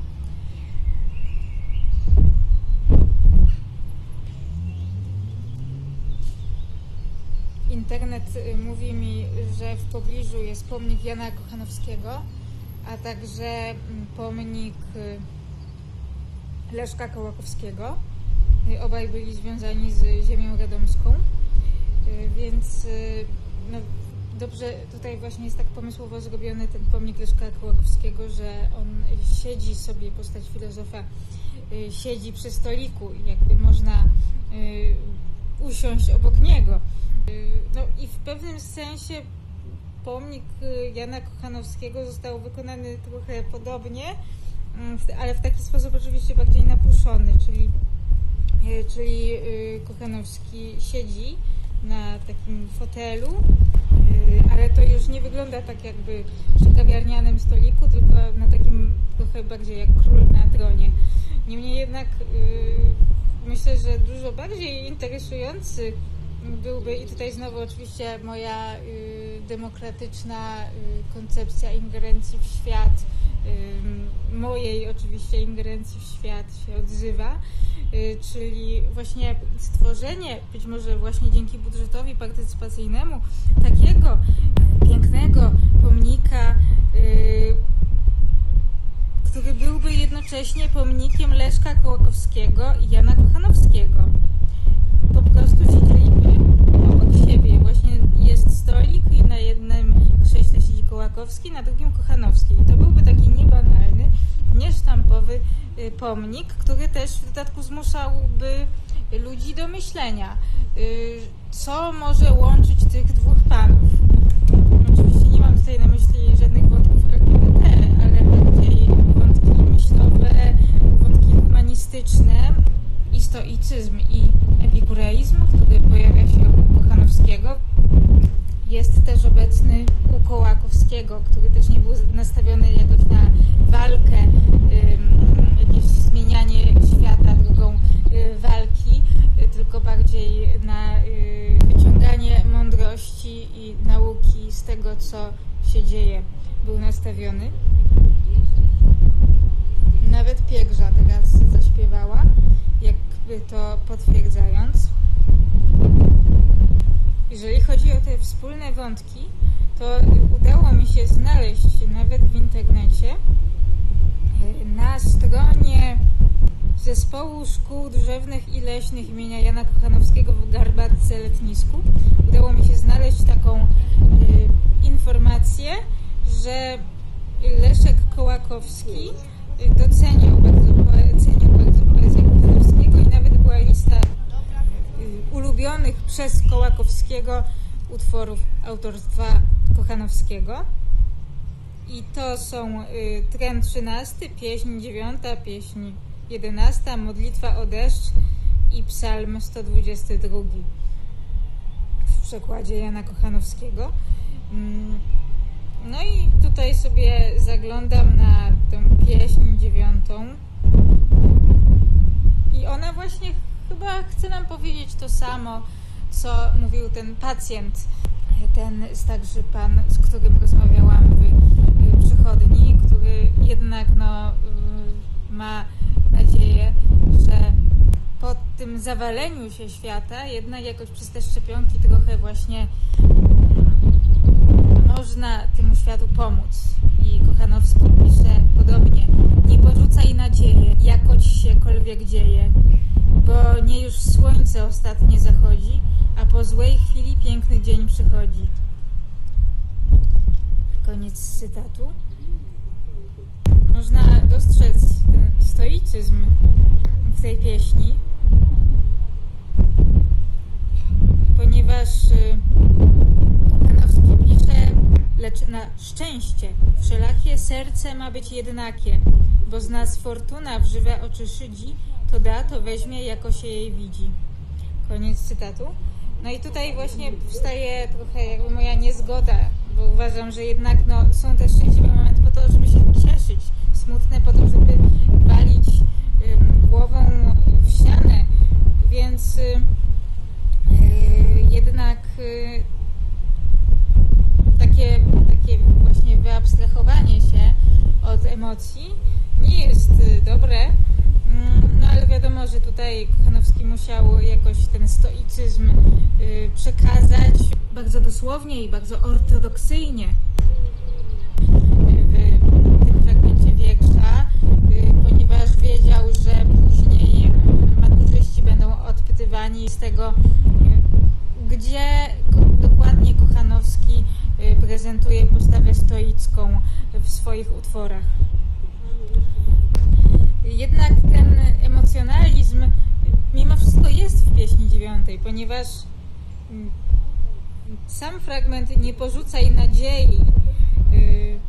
Internet y, mówi mi, że w pobliżu jest pomnik Jana Kochanowskiego, a także mm, pomnik y, Leszka Kołakowskiego. Y, Obaj byli związani z ziemią radomską, więc no, dobrze tutaj właśnie jest tak pomysłowo zrobiony ten pomnik Leszka Kołakowskiego, że on siedzi sobie, postać filozofa, siedzi przy stoliku i jakby można usiąść obok niego. No i w pewnym sensie pomnik y, Jana Kochanowskiego został wykonany trochę podobnie, mm, ale w taki sposób oczywiście bardziej napuszony, czyli, y, czyli y, Kochanowski siedzi na takim fotelu, ale to już nie wygląda tak jakby przy kawiarnianym stoliku, tylko na takim trochę bardziej jak król na tronie. Niemniej jednak myślę, że dużo bardziej interesujący byłby, i tutaj znowu oczywiście moja y, demokratyczna y, koncepcja ingerencji w świat, y, mojej oczywiście ingerencji w świat się odzywa, y, czyli właśnie stworzenie, być może właśnie dzięki budżetowi partycypacyjnemu, takiego pięknego pomnika, y, który byłby jednocześnie pomnikiem Leszka Kołakowskiego i Jana Kochanowskiego. Po prostu siedzieliby obok siebie. Właśnie jest stolik i na jednym krześle siedzi Kołakowski, na drugim Kochanowski. I to byłby taki niebanalny, niesztampowy y, pomnik, który też w dodatku zmuszałby ludzi do myślenia, y, co może łączyć tych dwóch panów. Oczywiście nie mam tutaj na myśli żadnych wątków LGBT, ale bardziej wątki myślowe, wątki humanistyczne i stoicyzm i epikureizm, który pojawia się u Kochanowskiego. Jest też obecny u Kołakowskiego, który też nie był nastawiony jakoś na walkę, jakieś zmienianie świata drogą y, walki, y, tylko bardziej na y, wyciąganie mądrości i nauki z tego, co się dzieje, był nastawiony. Nawet Piegrza teraz zaśpiewała, jakby to potwierdzając. Jeżeli chodzi o te wspólne wątki, to udało mi się znaleźć nawet w internecie na stronie Zespołu Szkół Drzewnych i Leśnych imienia Jana Kochanowskiego w Garbatce Letnisku. Udało mi się znaleźć taką y, informację, że Leszek Kołakowski y, doceniał bardzo, poe- cenił bardzo poezję Kochanowskiego lista y, ulubionych przez Kołakowskiego utworów autorstwa Kochanowskiego. I to są y, tren 13, pieśń 9, pieśń 11, modlitwa o deszcz i psalm 122 w przekładzie Jana Kochanowskiego. Mm, No i tutaj sobie zaglądam na tę pieśń dziewiątą. I ona właśnie chyba chce nam powiedzieć to samo, co mówił ten pacjent, ten starszy pan, z którym rozmawiałam w przychodni, który jednak no, y, ma nadzieję, że po tym zawaleniu się świata jednak jakoś przez te szczepionki trochę właśnie mm, można temu światu pomóc. I Kochanowski pisze podobnie. Nie porzucaj nadziei, jakoć siekolwiek dzieje, bo nie już słońce ostatnie zachodzi, a po złej chwili piękny dzień przychodzi. Koniec cytatu. Można dostrzec ten stoicyzm w tej pieśni, ponieważ y, Kochanowski pisze, lecz na szczęście wszelakie serce ma być jednakie, bo z nas fortuna w żywe oczy szydzi, to da, to weźmie, jako się jej widzi. Koniec cytatu. No i tutaj właśnie powstaje trochę jakby moja niezgoda bo uważam, że jednak no, są te szczęśliwe momenty po to, żeby się cieszyć, smutne po to, żeby walić ym, głową w ścianę, więc y, y, jednak y, takie, takie właśnie wyabstrahowanie się od emocji nie jest y, dobre, wiadomo, że tutaj Kochanowski musiał jakoś ten stoicyzm y, przekazać bardzo dosłownie i bardzo ortodoksyjnie w tym fragmencie wiersza, y, ponieważ wiedział, że później maturzyści będą odpytywani z tego, y, gdzie dokładnie Kochanowski prezentuje postawę stoicką w swoich utworach. Jednak ten emocjonalizm mimo wszystko jest w pieśni dziewiątej, ponieważ mm, sam fragment Nie porzucaj nadziei y,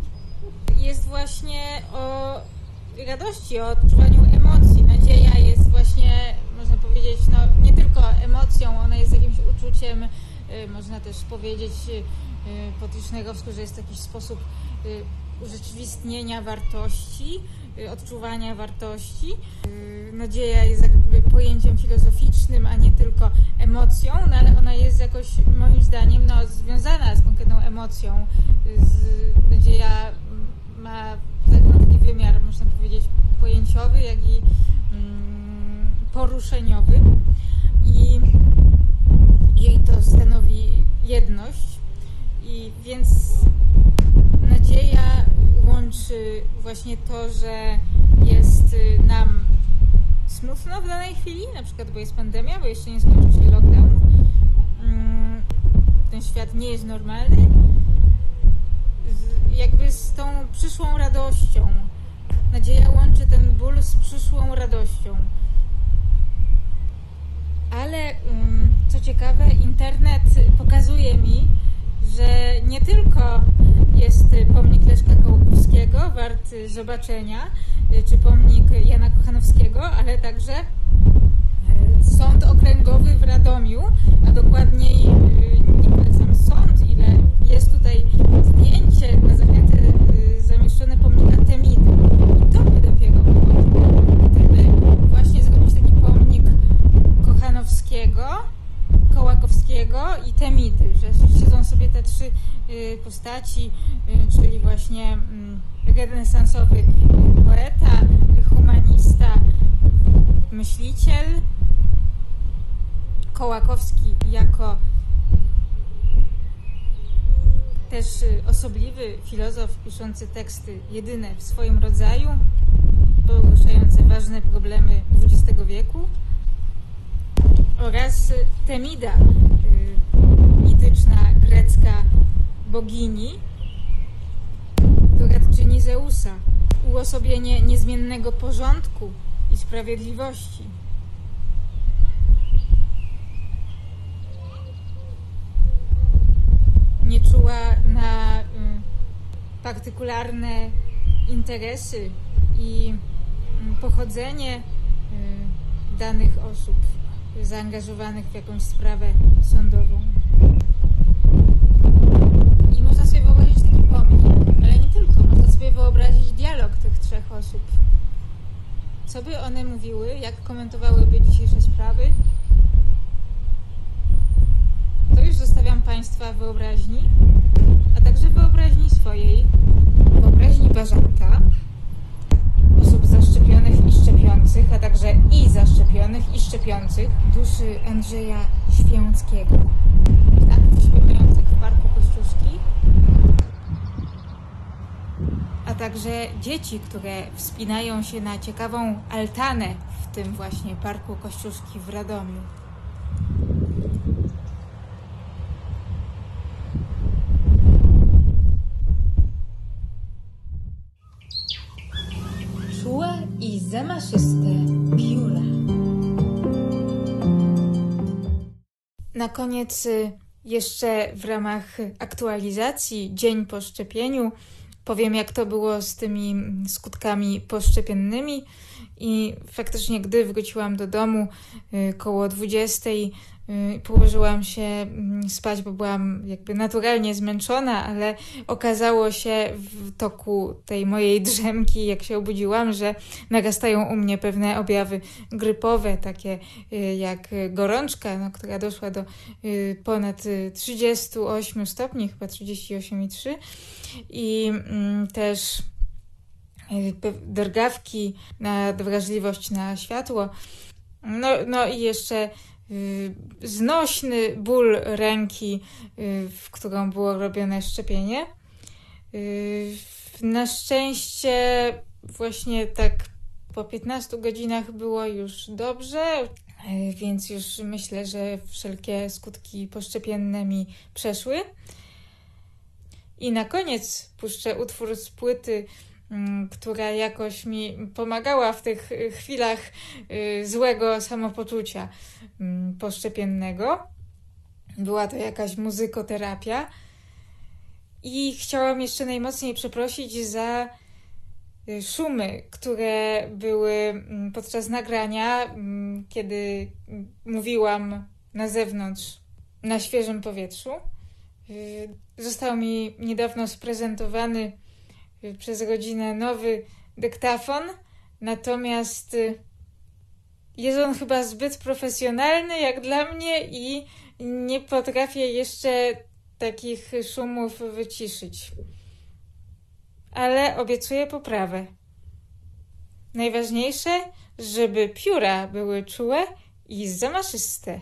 jest właśnie o radości, o odczuwaniu emocji. Nadzieja jest właśnie, można powiedzieć, no, nie tylko emocją, ona jest jakimś uczuciem, y, można też powiedzieć po Tischnerowsku, że jest to jakiś sposób y, urzeczywistnienia wartości, odczuwania wartości. Y, Nadzieja jest jakby pojęciem filozoficznym, a nie tylko emocją, no ale ona jest jakoś moim zdaniem no, związana z konkretną emocją. Y, nadzieja ma taki wymiar, można powiedzieć, pojęciowy, jak i mm, poruszeniowy. I jej to stanowi jedność. I więc nadzieja łączy właśnie to, że jest y, nam smutno w danej chwili, na przykład bo jest pandemia, bo jeszcze nie skończył się lockdown. Mm, Ten świat nie jest normalny. Jakby z tą przyszłą radością. Nadzieja łączy ten ból z przyszłą radością. Ale ym, co ciekawe, internet pokazuje mi, że nie tylko jest pomnik Leszka Kołakowskiego wart zobaczenia, y, czy pomnik Jana Kochanowskiego, ale także y, sąd okręgowy w Radomiu, a dokładniej y, nie polecam sąd, ile jest tutaj zdjęcie na zachętę y, zamieszczone pomnika Temidy. I to by dopiero było, gdyby właśnie zrobić taki pomnik Kochanowskiego, Kołakowskiego i Temidy, że siedzą sobie te trzy y, postaci, y, czyli właśnie mm, renesansowy poeta, humanista, myśliciel, Kołakowski jako też y, osobliwy filozof piszący teksty jedyne w swoim rodzaju, poruszające ważne problemy XX wieku oraz Temida, y, mityczna grecka bogini, doradczyni Zeusa, uosobienie niezmiennego porządku i sprawiedliwości. Nie czuła na y, partykularne interesy i y, pochodzenie y, danych osób zaangażowanych w jakąś sprawę sądową. I można sobie wyobrazić taki pomnik, ale nie tylko, można sobie wyobrazić dialog tych trzech osób. Co by one mówiły, jak komentowałyby dzisiejsze sprawy? To już zostawiam Państwa wyobraźni, a także wyobraźni swojej, wyobraźni Bażanta, osób zaszczepionych i szczepiących, a także i zaszczepionych i szczepiących duszy Andrzeja Święckiego. Ptaków śpiewających w Parku Kościuszki, a także dzieci, które wspinają się na ciekawą altanę w tym właśnie Parku Kościuszki w Radomiu. Czułe i zamaszyste pióra. Na koniec y, jeszcze w ramach aktualizacji dzień po szczepieniu powiem, jak to było z tymi skutkami poszczepiennymi. I faktycznie, gdy wróciłam do domu y, koło 20, y, y, położyłam się mm, spać, bo byłam jakby naturalnie zmęczona, ale okazało się w toku tej mojej drzemki, jak się obudziłam, że narastają u mnie pewne objawy grypowe, takie y, jak gorączka, no, która doszła do y, ponad y, 38 stopni, chyba 38,3 i mm, też y, drgawki, na wrażliwość na światło. No, no i jeszcze y, znośny ból ręki, y, w którą było robione szczepienie. Y, na szczęście właśnie tak po 15 godzinach było już dobrze, y, więc już myślę, że wszelkie skutki poszczepienne mi przeszły. I na koniec puszczę utwór z płyty, która jakoś mi pomagała w tych y, chwilach y, złego samopoczucia mm, poszczepiennego. Była to jakaś muzykoterapia. I chciałam jeszcze najmocniej przeprosić za y, szumy, które były mm, podczas nagrania, mm, kiedy mm, mówiłam na zewnątrz, na świeżym powietrzu. Został mi niedawno sprezentowany przez rodzinę nowy dyktafon, natomiast y, jest on chyba zbyt profesjonalny jak dla mnie i nie potrafię jeszcze takich szumów wyciszyć. Ale obiecuję poprawę. Najważniejsze, żeby pióra były czułe i zamaszyste.